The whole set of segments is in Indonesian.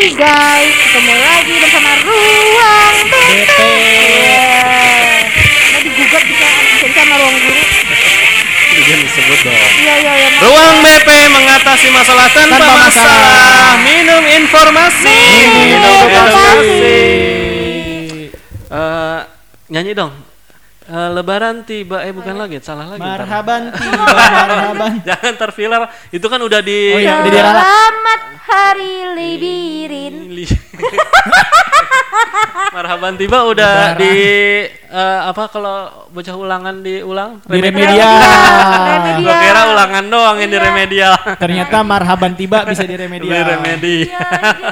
Hai guys, ketemu lagi bersama Ruang BP. Nah digugat bisa bisa sama Ruang Guru. Jangan disebut dong. Iya iya iya. Ruang BP mengatasi masalah tanpa, Tanpa masalah. masalah. Minum informasi. Minum informasi. Eh, nyanyi dong. Eh, lebaran tiba, eh bukan lagi, salah lagi. ntar. Marhaban tiba, marhaban. Jangan terfilar, itu kan udah di. Oh iya, udah. Selamat Hari Lebaran. Li- Marhaban tiba udah Lebaran. di eh, apa kalau bocah ulangan diulang? Di Remedial. remedial. Remedial. Gua kira ulangan doang yang di Iya. remedial. Ternyata marhaban tiba bisa di Di remedial. remedi. Iya, anjir.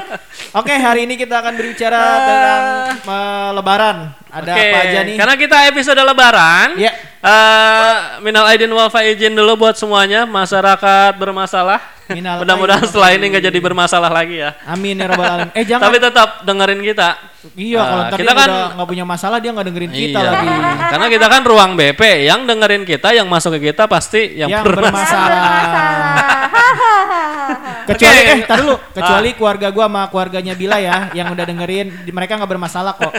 Oke, hari ini kita akan berbicara tentang eh, lebaran. Ada Oke, apa aja nih? Karena kita episode lebaran. Ya. eh, minal aidin wal faizin dulu buat semuanya masyarakat bermasalah. Minal Mudah-mudahan setelah ini nggak jadi bermasalah lagi ya. Amin ya rabbal alamin. Eh jangan. Tapi tetap dengerin kita. iya, kalau ntar kita dia kan- nggak punya masalah dia nggak dengerin kita Iya. lagi. Karena kita kan ruang BP yang dengerin kita, yang masuk ke kita pasti yang, Yang bermasalah. Kecuali Oke. eh tar dulu, Ah. kecuali keluarga gua sama keluarganya Bila ya yang udah dengerin mereka nggak bermasalah kok.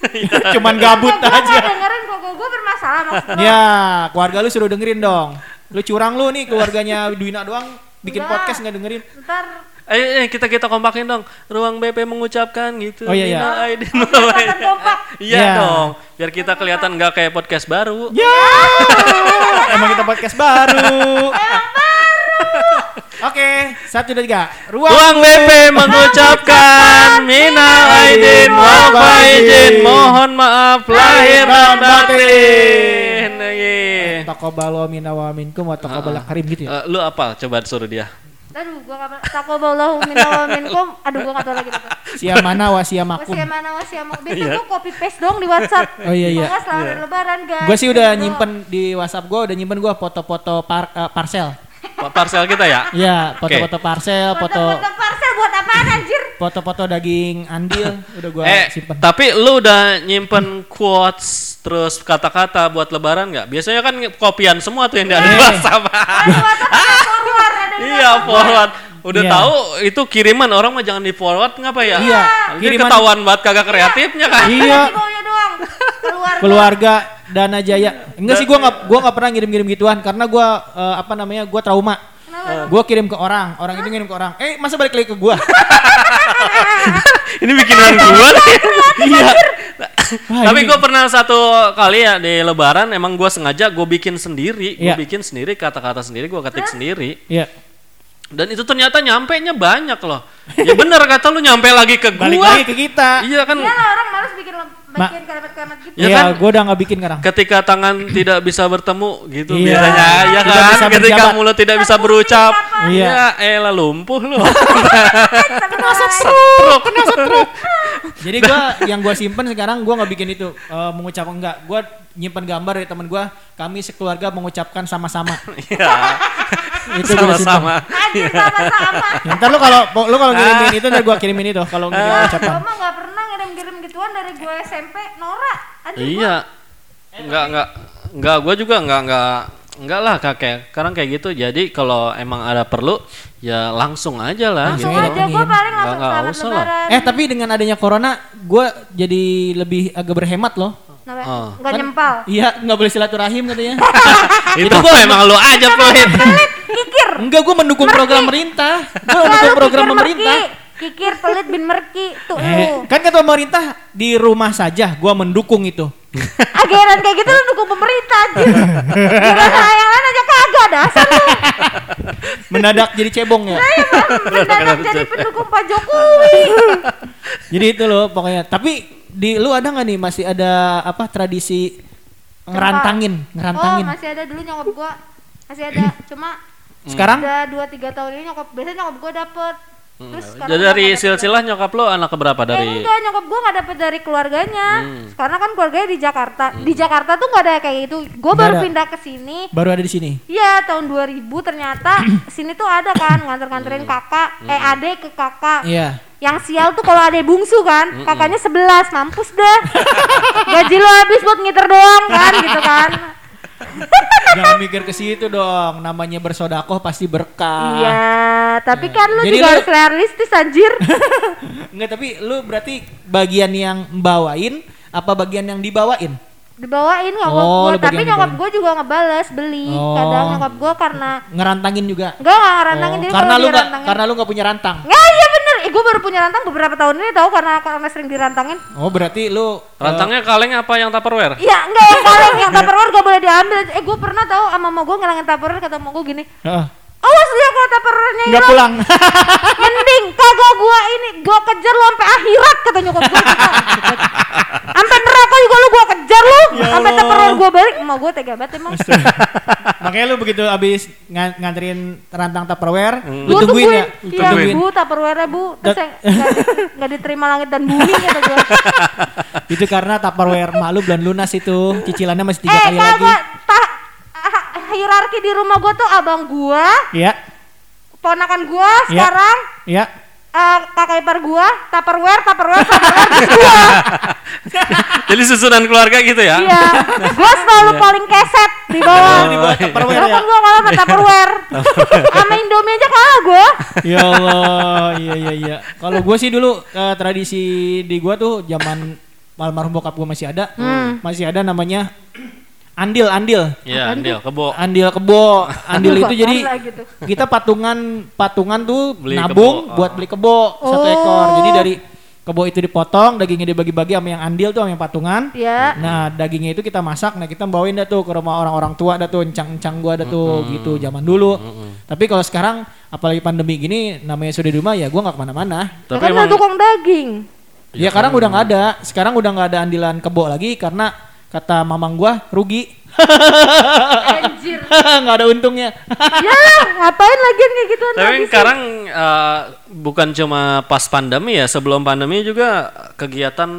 Cuman gabut Gua aja. nggak dengerin kok gue bermasalah maksud lu. Ya, keluarga lu suruh dengerin dong. Lu curang lu nih keluarganya Duina doang bikin Enggak. podcast nggak dengerin. Ntar Eh, eh, kita kita kompakin dong. Ruang BP mengucapkan gitu. Oh, iya, iya. Oh, faizin. kompak. Iya Iya. dong. Biar kita kelihatan nggak kayak podcast baru. Ya, emang kita podcast baru. Oke, satu dua tiga. Ruang, Ruang BP mengucapkan minal aidin wal faizin. Mohon maaf lahir dan batin. Iya. Taqabbalu minna wa minkum wa taqabbal karim gitu ya. Eh, lu apa? Coba suruh dia. Aduh, gua kabar taqabbalallahu minna wa minkum. Aduh, gua enggak tahu lagi. Sia mana wa sia makum. Wasia mana wasia mau. Biasa gua copy paste dong di WhatsApp. Oh, iya, iya. Pokoknya selalu lebaran, guys. Gue sih udah Gitu. nyimpen di WhatsApp gue udah nyimpen gue foto-foto par- eh, parcel. Pa- Parcel kita ya. Iya, foto-foto parcel, foto Foto-foto parcel buat apaan anjir? foto-foto daging andil udah gue eh, simpen. tapi lu udah nyimpen quotes terus kata-kata buat lebaran nggak? Biasanya kan kopian semua tuh yang. WhatsApp. Ada ada forward ada di iya, forward. Udah Iya. tahu itu kiriman orang mah jangan di forward ngapa ya? Iya, Nanti kiriman- ketahuan banget kagak kreatifnya kan. Iya. Keluarga. Keluarga Dana Jaya. Enggak sih gue nggak gua nggak pernah ngirim-ngirim gituan karena gue eh, apa namanya gue trauma. Kenapa? Gue kirim ke orang, orang itu ngirim ke orang. Eh masa balik lagi ke gue? Ini bikinan gua nih. iya. Wah, Tapi gue pernah satu kali ya di Lebaran emang gue sengaja gue bikin sendiri, gue Iya. bikin sendiri kata-kata sendiri, gue ketik sendiri. Iya. Dan itu ternyata nyampe nya banyak loh. Ya bener kata lu nyampe lagi ke gua. Balik lagi ke kita. Iya kan. Iya orang males bikin bikin kalimat-kalimat gitu. Ya Iya, kan? gue udah nggak bikin sekarang. Ketika tangan tidak bisa bertemu gitu Iya. biasanya ya Tidak kan. bisa Ketika berjabat. mulut tidak bisa berucap. Iya. Ya elah lumpuh lu. Kena Stroke. Jadi gue yang gue simpen sekarang gue nggak bikin itu eh, mengucap enggak. Gue nyimpen gambar dari teman gue. Kami sekeluarga mengucapkan sama-sama. Iya. itu gue. Sama-sama. Anjir sama-sama. Ya, ntar lu kalau lu kalau ngirimin itu ntar gue kirimin itu kalau ngirim Gua ucapan. mah nggak pernah ngirim-ngirim gituan dari gue SMP Nora. Anjir Iya. Enggak enggak enggak gue juga enggak enggak enggak lah kakek. Sekarang kayak gitu. Jadi kalau emang ada perlu ya langsung aja lah Langsung gitu. aja gue paling Nggak- langsung nggak selamat usah lah. Eh tapi dengan adanya corona, gue jadi lebih agak berhemat loh. Oh. Nggak Kan- nyempal. Iya, nggak boleh silaturahim katanya. itu gua emang lu aja pelit. Kikir. Enggak, gue mendukung Merki. program pemerintah. Gue mendukung program pemerintah. merki. Kikir pelit bin merki tuh Eh, lu. kan kata pemerintah di rumah saja, gue mendukung itu. Ageran kayak gitu lu dukung pemerintah anjir. Gimana yang lain aja kagak dasar lu. Mendadak jadi cebong ya. Mendadak jadi pendukung Pak Jokowi. Jadi itu loh pokoknya. Tapi di lu ada nggak nih masih ada apa tradisi ngerantangin, ngerantangin. Oh masih ada dulu nyokap gua masih ada cuma Sekarang udah dua tiga tahun ini nyokap biasanya nyokap gua dapet terus sekarang Jadi dari silsilah nyokap lu anak keberapa? Eh, dari enggak nyokap gua nggak dapet dari keluarganya. Hmm. karena kan keluarganya di Jakarta. Di Jakarta tuh nggak ada kayak gitu. Gua Nggak baru ada. pindah ke sini. Baru ada di sini. Iya tahun 2000 ternyata sini tuh ada kan nganter-nganterin kakak. Eh adek ke kakak. Iya. yang sial tuh kalau adek bungsu kan kakaknya 11 mampus dah gaji lo habis buat ngiter doang kan gitu kan Jangan mikir ke situ dong. Namanya bersodakoh pasti berkah. Iya, tapi Ya. kan lu Jadi juga lu- harus realistis anjir. Enggak, tapi lu berarti bagian yang bawain apa bagian yang dibawain? Dibawain nyokap Oh, gua, lu tapi nyokap gua juga ngebales beli. Oh. Kadang nyokap gua karena Ngerantangin juga. enggak enggak ngerantangin Oh, dia karena lu nggak karena lu nggak punya rantang. Nggak, iya gue baru punya rantang beberapa tahun ini tahu karena karena sering dirantangin. Oh, berarti lu eh, Rantangnya kaleng apa yang tupperware? Iya, enggak yang kaleng yang tupperware gak boleh diambil. Eh, gue pernah tahu sama mama gue ngelangin tupperware kata mama gue gini. heeh, Awas dia kalau tupperware-nya nggak hilang. pulang. Mending kagak gua ini gua kejar lu sampai akhirat kata nyokap gua. Sampai neraka juga lu gua kejar lu. Ya Sampai tupperware gua balik, emak gua tega banget emang. Makanya lu begitu abis nga- nganterin rantang Tupperware, lu Gua tungguin ya. Iya, Tungguin. Bu, tupperware Bu. Terus nggak di- nggak diterima langit dan bumi kata gua. Itu karena Tupperware mak lu belum lunas itu. Cicilannya masih tiga eh, kali lagi. Hierarki di rumah gua tuh abang gua, Iya, ponakan gua Iya. sekarang iya. eh, kakak ipar gua, tupperware, tupperware, tupperware, gua. Jadi susunan keluarga gitu ya? Iya, gua selalu paling keset di bawah. Oh, di bawah Tupperware Gua ya. kan gua kalah sama Tupperware. Sama Indomie aja kalah gua. Ya Allah, iya iya iya. Kalau gue sih dulu eh, tradisi di gua tuh zaman almarhum bokap gue masih ada, Hmm. masih ada namanya andil andil. Iya, Andil, kebo. Andil kebo, andil itu jadi gitu. kita patungan patungan tuh Beli nabung kebo. buat beli kebo satu Oh. ekor. Jadi dari kebo itu dipotong, dagingnya dibagi-bagi sama yang andil tuh sama yang patungan. Ya. Nah dagingnya itu kita masak, nah kita bawain dah tuh ke rumah orang-orang tua dah tuh, encang-encang gua dah tuh gitu zaman dulu. Tapi kalau sekarang apalagi pandemi gini, namanya sudah di rumah ya gua nggak ke mana-mana. Ya Tapi kan emang ada tukang daging. Ya, sekarang udah nggak ada, sekarang udah nggak ada andilan kebo lagi karena kata mamang gua rugi, Anjir. nggak ada untungnya. ya lah, ngapain lagi kayak gituan Tapi lagi sekarang eh, bukan cuma pas pandemi ya, sebelum pandemi juga kegiatan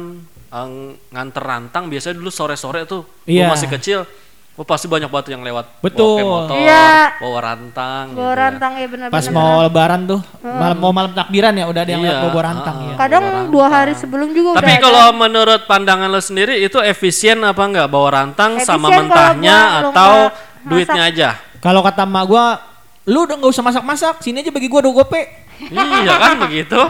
eh, nganter rantang biasanya dulu sore-sore tuh. Gua Iya. masih kecil, oh pasti banyak batu yang lewat. Betul. Bawa motor, Iya. bawa rantang. Bawa gitu ya. rantang ya benar-benar. Pas mau lebaran tuh, malam mau malam takbiran ya udah ada yang Iya, lewat bawa rantang ah, ya. Kadang bawa dua rantang. hari sebelum juga Tapi udah ada. kalau menurut pandangan lo sendiri itu efisien apa enggak bawa rantang sama Efisien kalau mentahnya atau nggak duitnya aja? Kalau kata emak gua, lu udah nggak usah masak-masak, sini aja bagi gua dua gope. iya kan begitu.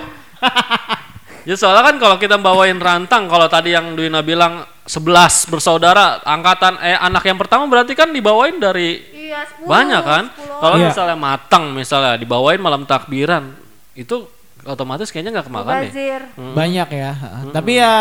Ya soalnya kan kalau kita bawain rantang, kalau tadi yang Duina bilang 11 bersaudara, angkatan eh anak yang pertama berarti kan dibawain dari Iya, 10, banyak kan? 10. Kalau Iya. misalnya matang misalnya dibawain malam takbiran, itu otomatis kayaknya nggak kemakan deh. Bazir. Hmm. Banyak ya. Tapi ya,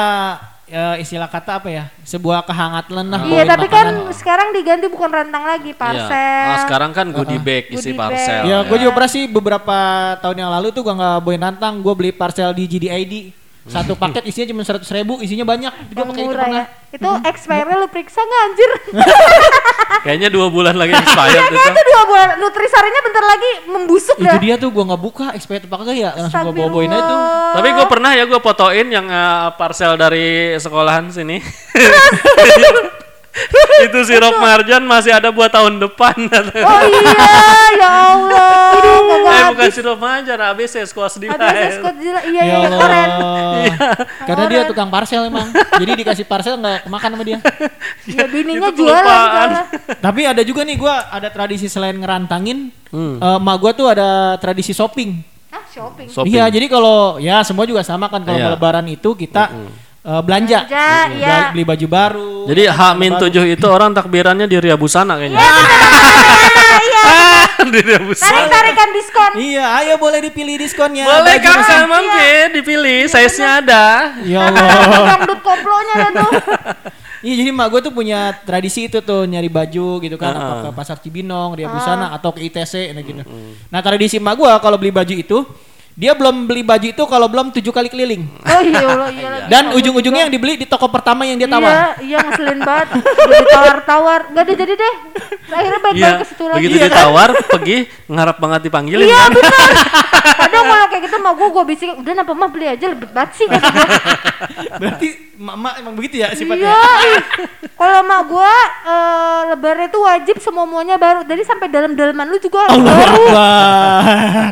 ya istilah kata apa ya? Sebuah kehangatan lah. Iya, tapi kan makanan. sekarang diganti bukan rantang lagi, parcel. Iya. Ah, sekarang kan goodie bag isi Goodie bag. parcel. Ya, gue juga pernah sih beberapa tahun yang lalu tuh gua nggak bawain rantang, gue beli parcel di GDID. Satu paket isinya cuma seratus ribu, isinya banyak. Juga pakai itu pernah. ya. Itu expire lu periksa nggak anjir? Kayaknya dua bulan lagi expired itu. Kayaknya dua bulan nutrisarinya bentar lagi membusuk Itu dah. dia tuh gua nggak buka, expired apa kagak ya? Langsung gua bawa-bawain aja tuh. Astagfirullah. Tapi gue pernah ya gue fotoin yang eh, parcel dari sekolahan sini. itu sirup marjan masih ada buat tahun depan. Oh iya, ya Allah. Kagak eh habis. bukan sirup marjan, habis ya squash di Habis Scott Gila. Iya, Ya iya, iya, keren. Allah. Karena dia tukang parcel emang. Jadi dikasih parcel nggak kemakan sama dia. Ya bininya jualan. Tapi ada juga nih gua ada tradisi selain ngerantangin, Hmm. eh, emak gua tuh ada tradisi shopping. Ah, shopping. Shopping. Iya, jadi kalau ya semua juga sama kan kalau Iya. mau lebaran itu kita eh, belanja. Belanja, Beli- iya. Beli baju baru. Jadi H-7 itu orang takbirannya di Ria Busana kayaknya. Iya, di Ria Busana. tarik-tarikan diskon. Iya, ayo boleh dipilih diskonnya. Boleh saya mampir dipilih, size-nya ada. Ya Allah. Dangdut koplonya dah tuh. Iya jadi mak gue tuh punya tradisi itu tuh nyari baju gitu kan Heeh. apa ke pasar Cibinong, Ria Busana atau ke ITC nah gitu. Nah tradisi mak gue kalau beli baju itu dia belum beli baju itu kalau belum tujuh kali keliling. Oh iya Allah, iya lagi. Dan ujung-ujungnya yang dibeli di toko pertama yang dia Iya, tawar. iya ngeselin banget. Ditawar-tawar. Gak ada jadi deh. Akhirnya Iya, balik-balik ke situ lagi. begitu Iya kan? ditawar, pergi ngarap banget dipanggilin Iya kan. benar. Kadang kalau kayak gitu mau gue gue bisikin, udah napa mah beli aja lebih banget sih. Berarti mak emang begitu ya sifatnya. Iya. Kalau mak gue eh, lebaran itu wajib semua muanya baru. Jadi sampai dalam-dalaman lu juga harus Allah baru.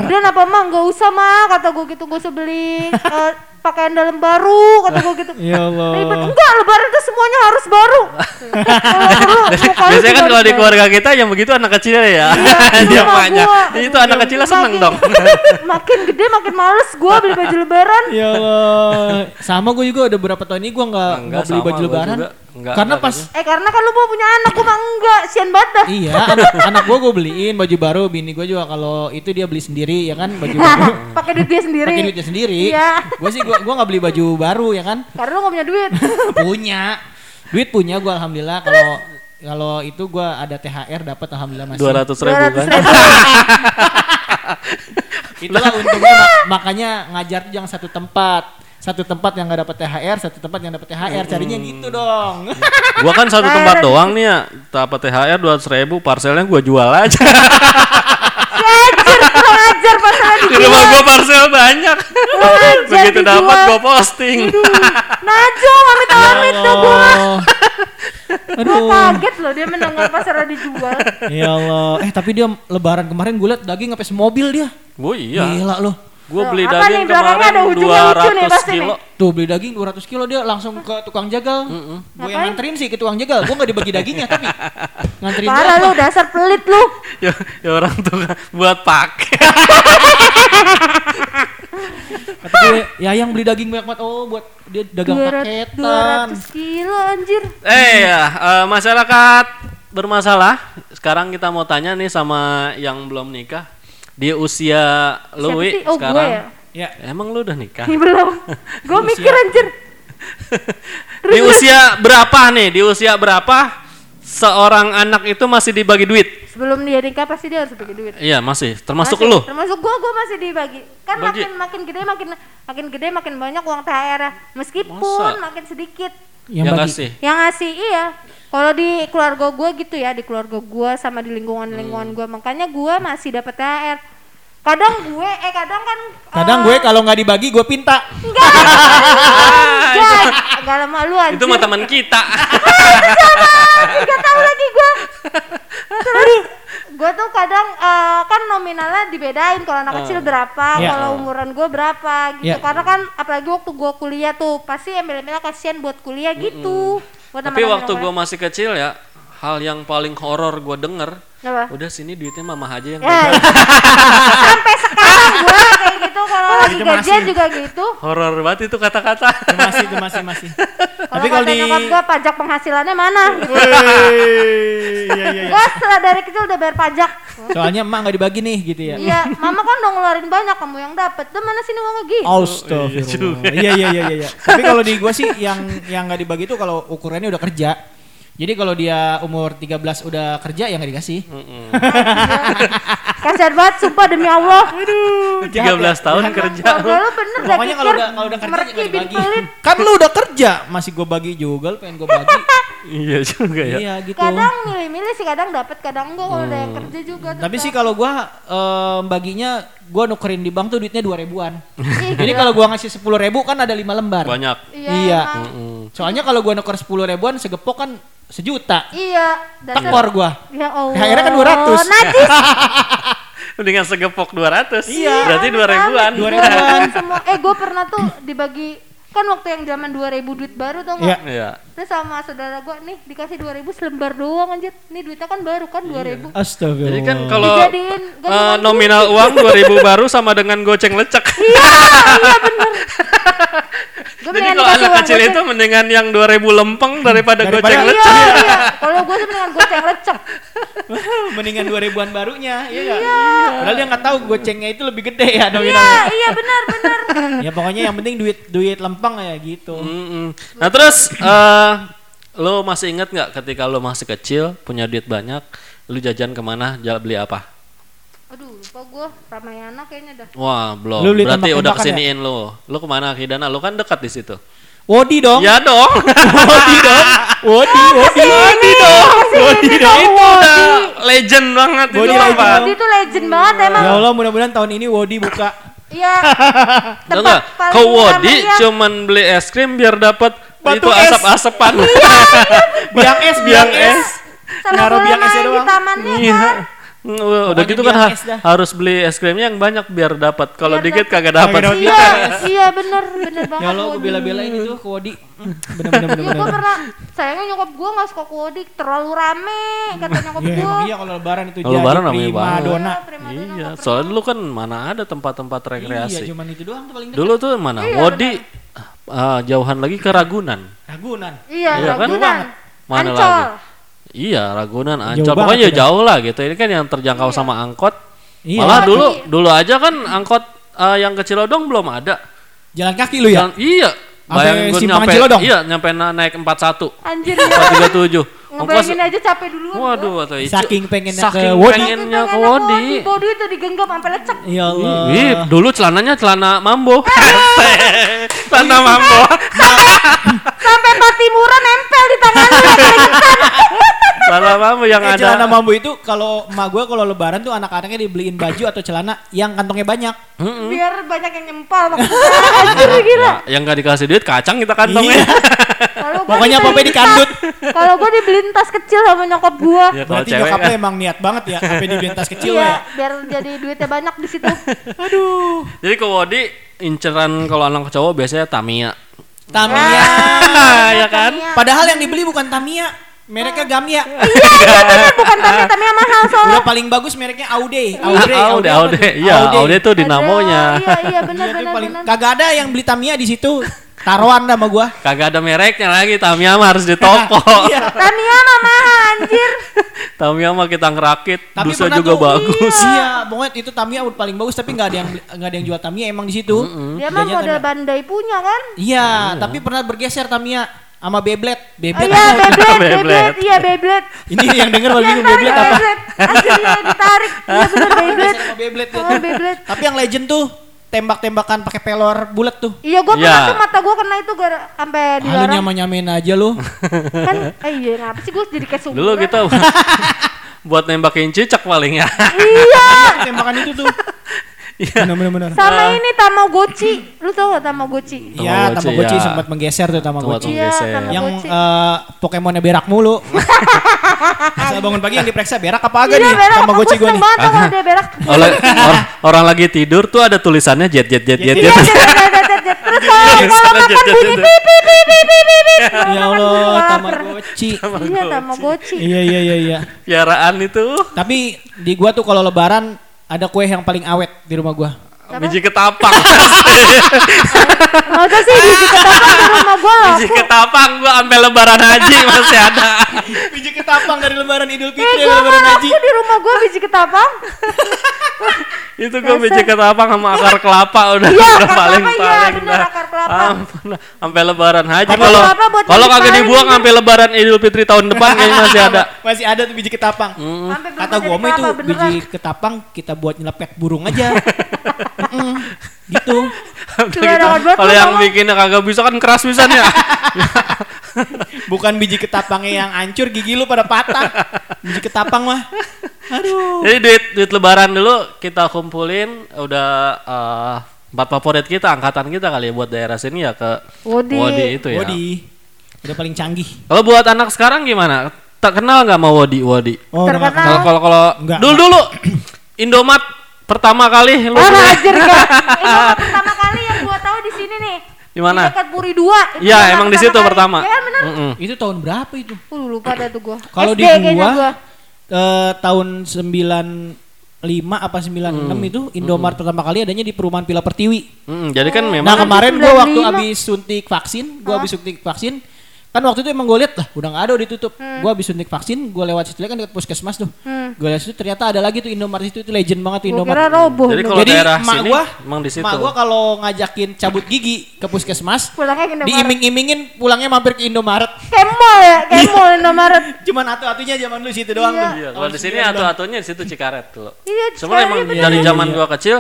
Udah napa mah nggak usah mah kata gue gitu gue usah beli. Eh, pakaian dalam baru kata gue gitu. Ya Allah. Ribet enggak lebaran itu semuanya harus baru. Kalau perlu mukanya Biasanya kan kalau di keluarga kita yang begitu anak kecil ya. Iya, Dia sama emaknya. gua. Itu anak kecilnya seneng dong. makin gede makin males gue beli baju lebaran. Ya Allah. Sama gue juga udah berapa tahun ini gue nggak beli baju lebaran. Enggak, Karena enggak pas gitu. Eh karena kan lu mau punya anak gue mah enggak, sian banget dah. iya anak, anak gue gue beliin baju baru. Bini gue juga kalau itu dia beli sendiri ya kan baju baru. Pakai duit dia sendiri. Pakai duitnya sendiri. Iya. Gue sih gue gua nggak beli baju baru ya kan. Karena lu gak punya duit. punya. Duit punya gue alhamdulillah kalau kalau itu gue ada THR dapat alhamdulillah masih. Dua ratus ribu 200 kan. Itulah untungnya mak- makanya ngajar tuh jangan satu tempat. Satu tempat yang nggak dapat THR, satu tempat yang dapat THR. Carinya gitu dong. Gua kan satu tempat doang nih ya. Dapat THR dua ribu, parcelnya gua jual aja. Ngajar, kurang ajar pasalnya Di dijual. rumah gua parcel banyak. Ngajar Begitu dijual. dapat gua posting. Najwa, amit-amit dah gue. Gue Aduh. kaget loh dia mendengar pasarnya dijual. Ya Allah. Eh tapi dia lebaran kemarin gue liat daging sampai semobil dia. Oh iya. Gila loh. Gua Tuh, beli apa daging nih, kemarin ada ujungnya lucu nih 200 pasti kilo. Tuh beli daging 200 kilo dia langsung ke tukang jagal. Gue yang nganterin sih ke tukang jagal. Gue gak dibagi dagingnya tapi nganterin Parah lu, dasar pelit lu. Ya, ya orang tuh buat pakai. Kata gue, ya yang beli daging banyak banget. Oh buat dia dagang 200, paketan. 200 kilo anjir. Eh ya, eh, masyarakat bermasalah. Sekarang kita mau tanya nih sama yang belum nikah. Di usia lu, Wi? Oh gue sekarang. ya? Ya. Emang lu udah nikah? Belum. Gue mikir anjir. di usia berapa nih? Di usia berapa seorang anak itu masih dibagi duit? Sebelum dia nikah pasti dia harus bagi duit. Iya, masih. Termasuk Masih, lu. Termasuk gua, gua masih dibagi. Kan Bagi. makin makin gede makin makin gede makin banyak uang THR -nya. Meskipun Masa? makin sedikit. Yang ya bagi. kasih. Yang ngasih iya. Kalau di keluarga gua gitu ya, di keluarga gua sama di lingkungan-lingkungan gua, makanya gua masih dapat THR. Kadang gue, eh kadang kan Kadang eh, gue kalau nggak dibagi gue pinta. enggak, enggak, enggak lama lu anjir. Itu mah teman kita. Enggak tahu lagi gua. Terus gua tuh kadang eh, kan nominalnya dibedain kalau anak kecil berapa, Iya. kalau umuran gua berapa gitu. Iya. Karena kan apalagi waktu gua kuliah tuh pasti embel-embelnya kasihan buat kuliah gitu. Buat Tapi teman-teman waktu gua masih kecil ya, hal yang paling horor gua denger, Apa? udah sini duitnya mama aja yang Ya, sampai sekarang gua kayak gitu kalau lagi gajian juga gitu. Horor banget itu kata-kata. Masih itu masih masih. Kalau Tapi kalau kata di nyokap gua pajak penghasilannya mana gitu. Iya iya iya. Gua setelah dari kecil udah bayar pajak. Soalnya emak nggak dibagi nih gitu ya. Iya, mama kan udah ngeluarin banyak kamu yang dapat. Tuh mana sini uangnya gitu. Astagfirullah. Iya iya iya iya. iya. Tapi kalau di gua sih yang yang nggak dibagi itu kalau ukurannya udah kerja. Jadi kalau dia umur 13 udah kerja ya nggak dikasih. Kasian banget sumpah demi Allah. 13 tahun kerja. Kalau lu bener dah Pokoknya kalau udah kalau udah kerja bin dibagi. pelit. Kan lu udah kerja, masih gua bagi juga, lu pengen gua bagi. Iya juga ya. Iya gitu. Kadang milih-milih sih kadang dapat kadang enggak kalau udah yang kerja juga. Tapi sih kalau gua em, baginya gua nukerin di bank tuh duitnya dua ribuan. Jadi kalau gua ngasih sepuluh ribu kan ada lima lembar. Banyak. iya, Iya. emang. Soalnya kalau gua nuker sepuluh ribuan segepok kan sejuta. Iya, Tekor gua. Ya Allah. THR-nya kan 200. Najis. Mendingan segepok 200. Iya. Berarti 2000-an. Dua Dua ribuan. semua. Eh, gue pernah tuh dibagi kan waktu yang zaman 2000 duit baru tau Iya. nggak? Iya. Terus sama saudara gue nih dikasih 2000 selembar doang anjir. Nih duitnya kan baru kan 2000. Astagfirullah. Jadi kan kalau Dijadiin eh, gantungan nominal uang 2000 baru sama dengan goceng lecek. Iya, iya bener. Gue Jadi kalau anak kecil itu mendingan yang 2000 lempeng daripada, Daripada- goceng Iya, lecek. iya. Kalau gue sih mendingan goceng lecek. mendingan dua ribuan barunya, iya nggak? Padahal dia nggak tahu gocengnya itu lebih gede ya Iya, nominalnya. iya benar benar. ya pokoknya yang penting duit duit lempeng ya gitu. Mm-mm. Nah terus eh lo masih inget nggak ketika lo masih kecil punya duit banyak, lo jajan ke mana, jalan beli apa? Aduh, lupa gue Ramayana kayaknya dah. Wah belum. Berarti udah tembak-tembakan kesiniin lo. Lo ke mana Hidana? Lo kan dekat di situ. Wodi dong. Ya dong. Wodi dong. Wodi, Wodi. Wodi dong. Wodi dong. itu udah legend banget itu Wodi apa? legend. Wodi itu legend banget emang. Ya Allah mudah-mudahan tahun ini Wodi buka. Iya. Nggak? paling Ke Wodi ya. cuman beli es krim biar dapat Batu itu es. asap-asapan. Biang es, biang Biang es. es. Sama biang esnya main di doang. tamannya Iya. kan. Mm, Udah gitu kan ha- harus beli es krimnya yang banyak biar dapat. Kalau dikit dapet. kagak dapat. Iya iya bener bener banget Ya lo gue Wodi. bela-belain itu ke Wodi. Hmm, Bener-bener Iya bener-bener. gue pernah sayangnya nyokap gue gak suka kodik terlalu rame kata nyokap Iya, gue iya kalau lebaran itu Kalau lebaran prima banget. dona. Iya, soalnya dulu kan mana ada tempat-tempat Iya, rekreasi. cuman itu doang tuh paling dekat. Dulu tuh mana? Iya, Wodi ah, jauhan lagi ke Ragunan. Ragunan. iya Iya kan? Ragunan Mana Ancol lagi? Iya, Ragunan, Ancol. banget Pokoknya udah. jauh lah gitu. Ini kan yang terjangkau sama angkot. Iya. Malah dulu Iya. dulu aja kan angkot ah, yang ke Cilodong belum ada. Jalan kaki lu ya? Jalan- iya. Bayangin gua simpangan nyampe, Cilodong? Iya, nyampe na- naik 41, anjir ya 437. Ongkos ngebayangin aja capek dulu Waduh, atau itu. Saking pengennya Saking ke Wodi. pengennya ke Wodi. Wodi itu digenggam sampai lecek Ya Allah. Ih, dulu celananya celana mambo. celana mambo. sampai patimuran nempel di tangan ya keringetan. celana mambo yang Eh, ada. celana mambo itu kalau emak gue kalau lebaran tuh anak-anaknya dibeliin baju atau celana yang kantongnya banyak. Biar banyak yang nyempal maksudnya anjir gila Ya, yang gak dikasih duit kacang kita kantongnya. Iya. kalau Pokoknya apa-apa dikandut. kalau gue dibeliin tas kecil sama nyokap gua ya kalau Berarti cewek nyokap kan. emang niat banget ya, apa dibeliin tas kecil iya ya. biar jadi duitnya banyak di situ Aduh. Jadi ke Wodi inceran kalau anak cowok biasanya Tamiya. Tamiya. ya kan? Tamiya. Padahal yang dibeli bukan Tamiya, mereknya Gamya. iya iya bener bukan Tamiya Tamiya mahal soalnya Udah paling bagus mereknya Aude. Aude, Aude, Aude. tuh? Iya, Aude tuh dinamonya. Iya iya benar Iya, benar benar kagak ada yang beli Tamiya di situ. Taruhan dah sama gua. Kagak ada mereknya lagi, Tamiya mah harus di toko. Iya. Tamiya mah mahal anjir Tamiya mah kita ngerakit, Tapi dusa juga tuh- bagus. Iya, pokoknya itu Tamiya udah paling bagus tapi nggak ada yang nggak ada yang jual Tamiya emang di situ. dia mah model. Bandai punya kan Iya, tapi pernah bergeser Tamiya sama Beyblade. Oh Beyblade. iya apa? Beyblade, Beyblade. Beyblade, iya Beyblade. Ini yang denger Yang bingung tarik Beyblade apa? Iya ditarik. Iya benar Beyblade. Sama Beyblade Oh. Beyblade. Tapi yang legend tuh tembak-tembakan pakai pelor bulat tuh. Iya gua pernah Iya. tuh mata gua kena itu gara sampai Ah, lu nyama-nyamain aja lu. Kan eh iya ngapa sih gua jadi kayak. Dulu kita buat nembakin cicak paling ya. Iya. Tembakan itu tuh. Iya. Bener. Sama ini Tamagotchi. Lu tau gak Tamagotchi? Iya, Tamagotchi, Tamagotchi ya. sempat menggeser tuh Tamagotchi. Tamagotchi. Iya. Tamagotchi. Yang eh, Pokemonnya berak mulu. Saya bangun pagi yang diperiksa berak apa agak Iya nih berak. Tamagotchi Aku gua seneng nih. banget tau kalau dia berak. Oleh or- orang lagi tidur tuh ada tulisannya jet jet jet jet Iya, jet. Terus kalau Iya, makan jet, jet, bunyi jet. pip pip pip pip pip pip. Kalau Ya Allah. Tamagotchi. Iya Tamagotchi. Iya iya iya iya. Piaraan itu Tapi di gua tuh kalau lebaran ada kue yang paling awet di rumah gua. biji ketapang. Masa sih biji ketapang di rumah gua biji ketapang gua sampai lebaran haji masih ada. Biji ketapang dari lebaran Idul Eh Fitri gua lebaran haji. di rumah gua biji ketapang. itu Dasar. biji ketapang sama akar kelapa udah Iya, udah akar paling kelapa, iya, paling bener, dah. kelapa. Sampai lebaran haji kalau kelapa kalau kagak dibuang sampai lebaran Idul Fitri tahun depan kayaknya masih ada. Masih ada tuh biji ketapang. Berubah Kata gua mah itu kelapa beneran. biji ketapang kita buat nyelepet burung aja. Gitu. Kalau yang bikinnya kagak bisa kan keras pisan ya. Bukan biji ketapangnya yang hancur gigi lu pada patah. Biji ketapang mah. Aduh. Jadi duit duit lebaran dulu kita kumpulin udah eh, empat favorit kita angkatan kita kali ya buat daerah sini ya ke Wodi. Wodi itu ya. Wodi. Udah paling canggih. Kalau buat anak sekarang gimana? Tak kenal nggak mau Wodi Wodi? Oh, Terkenal. Kalau kalau dulu dulu Indomat pertama kali lu Ah anjir gak. Itu pertama kali yang gua tahu di sini nih. Di mana? Di dekat Puri 2. Iya emang di situ pertama. Iya benar. Mm-mm. Itu tahun berapa itu? Uh, lupa dah tuh gua. Kalau di gua, eh, tahun 95 apa 96 Hmm. itu Indomaret pertama kali adanya di perumahan Pila Pertiwi. Mm-mm, Jadi kan Nah memang kemarin itu gua waktu 95. habis suntik vaksin, gua habis suntik vaksin, kan waktu itu emang gue lihat lah udah nggak ada udah ditutup. Gua habis suntik vaksin, gua lewat situ kan dekat puskesmas tuh. Hmm. Gua lihat situ ternyata ada lagi tuh Indomaret itu, itu legend banget tuh Gua kira Indomaret. roboh. Jadi Jadi kalau Jadi daerah emak sini gua, emang di situ. emak gua kalau ngajakin cabut gigi ke puskesmas, pulangnya ke Indomaret. diiming-imingin pulangnya mampir ke Indomaret. Kemol ya, kemol Indomaret. Cuman atu-atunya zaman dulu situ doang Iya. tuh. Iya, kalau di sini atu-atunya di situ Cikaret dulu. Iya, sekali emang dari Iya, zaman iya. gua kecil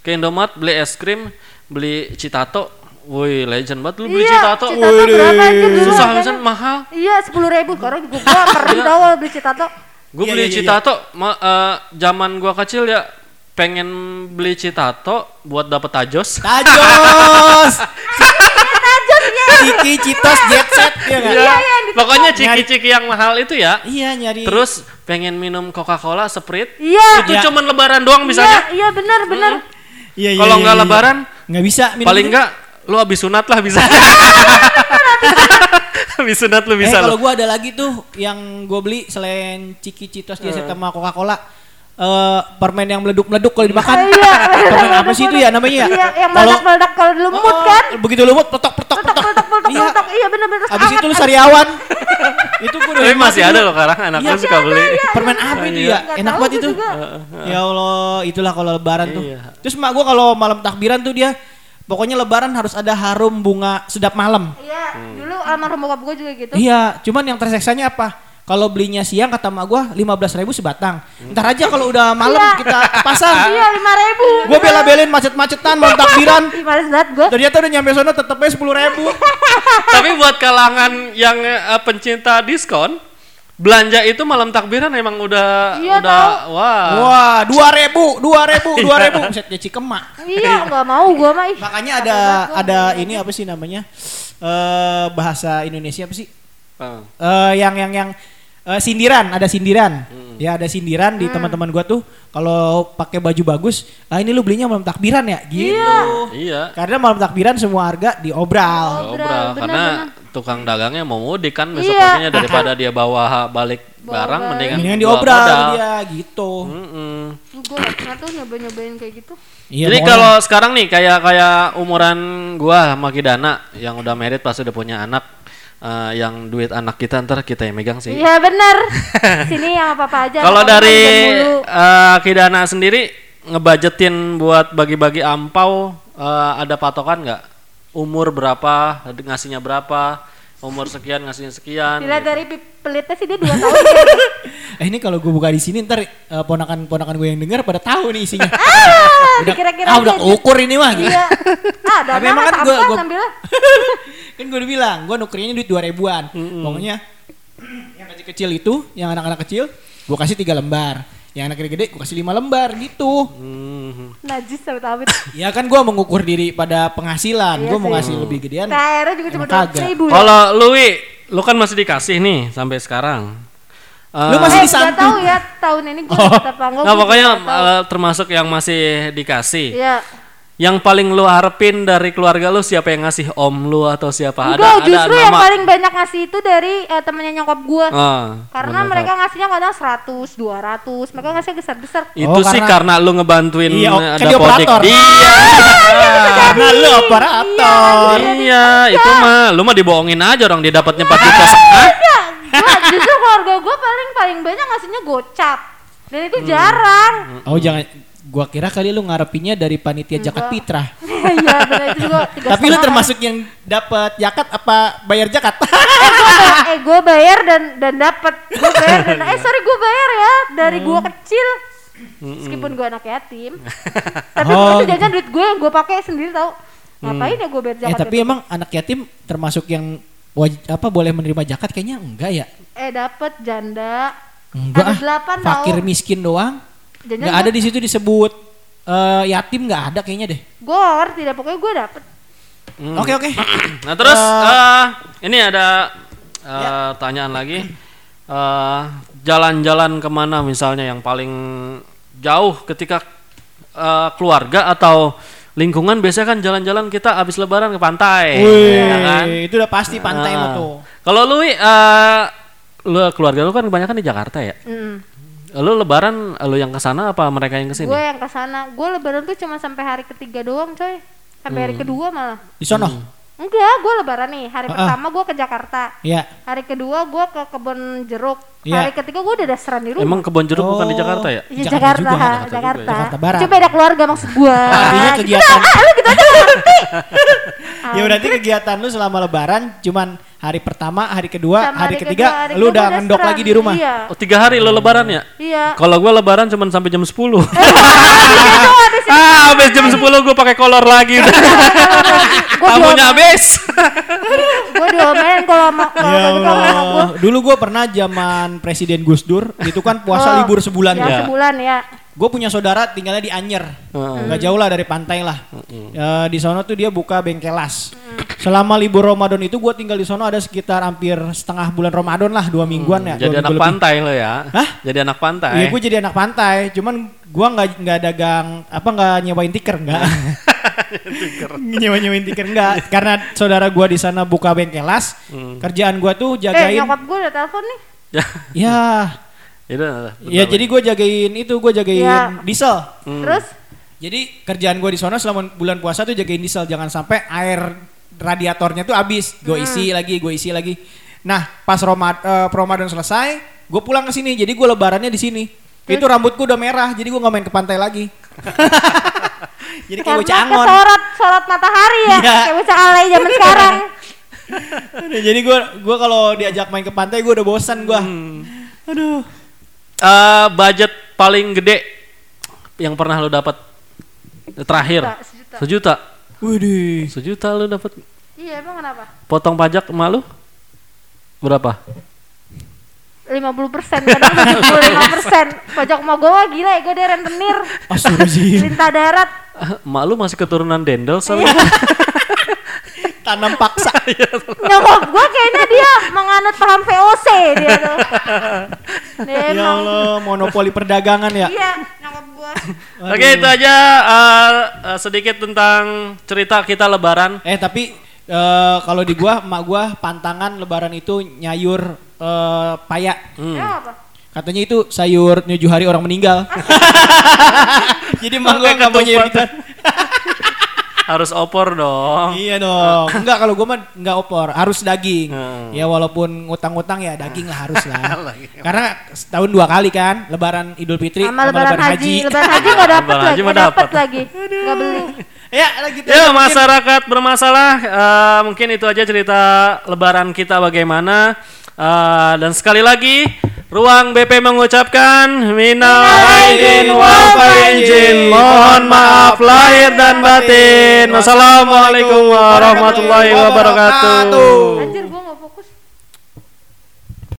ke Indomaret beli es krim, beli Citato. Woi, legend banget lu beli Iya, Citato. Citato berapa aja dulu Susah pisan mahal. Iya, sepuluh ribu. Sekarang juga gua perih tau kalau beli Citato. Gue Iya, beli iya, iya, Citato ma- eh, zaman gua kecil ya pengen beli Citato buat dapet tajos. Tajos. Tajosnya. Ciki Citos Jet Set ya kan? Iya, iya yang Pokoknya ciki-ciki yang mahal itu ya. Iya nyari. Terus pengen minum Coca-Cola, Sprite. Iya. Itu Ya. cuman lebaran doang Iya, misalnya. iya benar benar. Iya, iya, Kalau iya, nggak iya. lebaran, nggak bisa. minum paling ini. Lu habis sunat lah bisa. habis sunat lu bisa eh, kalau gua ada lagi tuh yang gue beli selain Ciki Citos dia Eh. sama Coca-Cola eh permen yang meleduk-meleduk kalau dimakan. Iya. permen apa sih itu ya namanya ya? Iya, yang meledak-meledak kalau lumut Oh, kan. Begitu lumut petok petok Petok petok petok Iya. petok. Iya benar benar. Abis itu lu sariawan. itu gue Tapi masih ada loh sekarang anak Iya, gua suka beli. Permen apa itu Iya. ya? Enak banget itu. Ya Allah, itulah kalau lebaran tuh. Iya. Terus mak gua kalau malam takbiran tuh dia pokoknya lebaran harus ada harum bunga sedap malam. Iya, Hmm. dulu almarhum bokap gue juga gitu. Iya, cuman yang terseksanya apa? Kalau belinya siang kata mak gua 15.000 ribu sebatang. Ntar aja kalau udah malam Iya. kita ke pasar. Iya, lima ribu. Gua bela-belain macet-macetan malam takbiran. Males banget gue. Ternyata udah nyampe sono tetepnya 10.000 ribu. Tapi buat kalangan yang eh, pencinta diskon, belanja itu malam takbiran emang udah Iya, udah tahu. wah. Wah, 2.000, 2.000, 2.000. Buset, ya Cikemak. Iya, nggak mau gue mah. Makanya ada ada ini apa sih namanya? Eh bahasa Indonesia apa sih? Ah. Eh yang yang yang eh, sindiran, ada sindiran. Ya, ada sindiran di teman-teman gua tuh kalau pakai baju bagus, ah ini lu belinya malam takbiran ya? Gitu. Iya. Karena malam takbiran semua harga diobral. Obral, Obral, benar, karena tukang dagangnya mau mudik kan besok Iya. paginya daripada dia bawa balik barang balik. mendingan Mendingan diobral dia gitu. Mm-mm. Gue gak pernah tuh nyoba-nyobain kayak gitu. Iya, Jadi kalau sekarang nih kayak kayak umuran gua sama Kidana yang udah married pas udah punya anak eh, yang duit anak kita ntar kita yang megang sih. Iya bener. Sini yang apa-apa aja. Kalau dari eh, Kidana sendiri ngebudgetin buat bagi-bagi ampau eh, ada patokan nggak? Umur berapa, ngasihnya berapa, umur sekian ngasihnya sekian. Dilihat gitu. dari pelitnya sih dia 2 tahun. gitu. eh ini kalau gue buka di sini ntar eh, ponakan-ponakan gue yang denger pada tahu nih isinya. Ah, dikira-kira ah, udah aja. keukur ini mah gitu. Iya. Ah, ada Tapi emang kan sampah gua- gua- ambil lah. kan gue udah bilang, gue nukernya duit 2000 ribuan. Pokoknya yang kecil-kecil itu, yang anak-anak kecil, gue kasih tiga lembar. Yang anak gede-gede gue kasih lima lembar gitu. Hmm. Najis sama Tawit. Ya kan gue mengukur diri pada penghasilan. Iya gue mau sih. ngasih lebih gedean. THR-nya juga cuma. 2 ribu. Kalau lu, Wi, lu kan masih dikasih nih sampai sekarang. Lu masih eh, gak tahu ya tahun ini gue dapat apa enggak. Nah pokoknya eh, termasuk yang masih dikasih. Iya. Yang paling lu harapin dari keluarga lu siapa yang ngasih om lu atau siapa? Enggak, justru yang nama? paling banyak ngasih itu dari eh, temennya nyokap gue. Ah, Karena bener, mereka ngasihnya kadang 100, 200. Mereka ngasih besar-besar. itu Oh, sih karena- karena lu ngebantuin Iya, eh, kan dia Dapodik. operator. Iya. Karena lu operator. iya, itu mah lu mah dibohongin aja orang dia dapatnya 4 juta setengah. Ya, gua, justru keluarga gue paling paling banyak ngasihnya gocap. Dan Hmm. itu jarang. Oh jangan, gua kira kali lu ngarepinnya dari panitia Enggak. fitrah. Iya, benar itu Tapi lu termasuk yang dapat zakat apa bayar zakat? eh gue bayar dan dan dapat gue bayar dan eh sorry gue bayar ya dari gue kecil meskipun gue anak yatim tapi Oh, itu jajan duit gue yang gue pakai sendiri tau ngapain ya gue bayar eh zakat tapi itu? emang anak yatim termasuk yang wajib apa boleh menerima zakat kayaknya enggak ya? eh dapat janda Enggak. ada ah. delapan Fakir tau miskin doang. Jajan Enggak ada di situ disebut eh, yatim nggak ada kayaknya deh. gue ngerti deh pokoknya gue dapet Hmm. Oke oke. Nah terus Eh, eh, ini ada eh, Ya. tanyaan lagi. Eh, Jalan-jalan ke mana misalnya yang paling jauh ketika eh, keluarga atau lingkungan biasanya kan jalan-jalan kita habis lebaran ke pantai, Wih, ya kan? itu udah pasti pantai mah tuh. Kalau lu, eh, lu keluarga lu kan kebanyakan di Jakarta ya. Mm. Lu lebaran lu yang ke sana apa mereka yang ke sini? gue yang ke sana gue lebaran tuh cuma sampai hari ketiga doang coy sampai hari Hmm. kedua malah Di sono. enggak gue lebaran nih hari Ah, ah. pertama gue ke Jakarta Iya. hari kedua gue ke kebun jeruk Iya. hari ketiga gue udah dasaran di rumah Emang kebon jeruk bukan di Oh. Jakarta ya? Iya Jakarta Jakarta, juga, Jakarta, Jakarta ya. Jakarta Barat. Cuma beda keluarga maksud gua. Artinya Gitu kegiatan dah, lu gitu aja ngerti. Ya berarti kegiatan lu selama lebaran cuman hari pertama, hari kedua, Sama hari, hari ketiga kedua, hari lu kedua udah ngendok lagi di rumah. Iya. Oh tiga hari lu lebaran ya? Iya. Kalau gua lebaran cuma sampai jam 10 Habis itu habis itu ah, habis jam 10 gua pakai kolor lagi. Tamunya habis. gua diomelin kalau sama kalau Ya. Allah. Dulu gue pernah zaman Presiden Gus Dur, itu kan puasa Oh, libur sebulan Ya, ya. sebulan ya. Gue punya saudara tinggalnya di Anyer, Heeh. nggak jauh lah dari pantai lah. Ya, di sono tuh dia buka bengkelas. selama libur Ramadan itu gue tinggal di sono ada sekitar hampir setengah bulan Ramadan lah dua mingguan ya. Hmm, Jadi dua anak lebih. pantai lo ya. Hah? Jadi anak pantai. Iya gue jadi anak pantai, cuman gue nggak nggak dagang apa nggak nyewain tiker nggak. nyewa nyewain tiker nggak, karena saudara gue di sana buka bengkelas, Hmm. kerjaan gue tuh Eh jagain. nyokap gue udah telepon nih. Ya. Ya, Itu. ya jadi gue jagain itu gue jagain Iya. diesel. Hmm. Terus Jadi kerjaan gue di sana selama bulan puasa tuh jagain diesel, jangan sampai air radiatornya tuh habis. Gue isi lagi, gue isi lagi. Nah pas Romad, eh, Ramadan selesai, gue pulang ke sini. Jadi gue lebarannya di sini. Itu rambutku udah merah, jadi gue nggak main ke pantai lagi. jadi kayak karena bocah angon. kesorot sorot matahari ya, Iya. kayak bocah alay zaman sekarang. Jadi gue gua kalau diajak main ke pantai gue udah bosan gue. Aduh. Eh, budget paling gede yang pernah lo dapat terakhir Sejuta, sejuta. sejuta Widih. sejuta lo dapat Iya emang kenapa? potong pajak malu berapa 50 persen, kadang 75 persen. Pajak mau gue wah gila ya, gue dari rentenir, Astagfirullahaladzim. lintah darat. mak lu masih keturunan dendel soalnya Iya. Tanam paksa. Nyokap gue kayaknya dia menganut paham VOC dia tuh. Dia ya emang, Allah, monopoli perdagangan ya. iya nyokap gue. Oke itu aja eh, eh, sedikit tentang cerita kita lebaran Eh tapi eh, kalau di gua emak gua pantangan lebaran itu nyayur eh, paya. Hmm. Ya apa? Katanya itu sayur tujuh hari orang meninggal. Jadi emak gua Pakai nggak mau nyayur. Harus opor dong iya dong. Enggak kalau gua mah enggak opor, harus daging. Hmm. Ya walaupun ngutang-ngutang ya daging lah harus lah. Karena setahun dua kali kan, lebaran Idul Fitri Sama lebaran haji. Lebaran haji gak dapet Lebaran lagi, haji gak mah dapet dapet. lagi. Gak beli. Ya, lagi Ya masyarakat bermasalah eh, mungkin itu aja cerita lebaran kita bagaimana Eh, dan sekali lagi ruang BP mengucapkan minal aidin wal faizin. mohon maaf lahir dan batin. Wassalamualaikum warahmatullahi wabarakatuh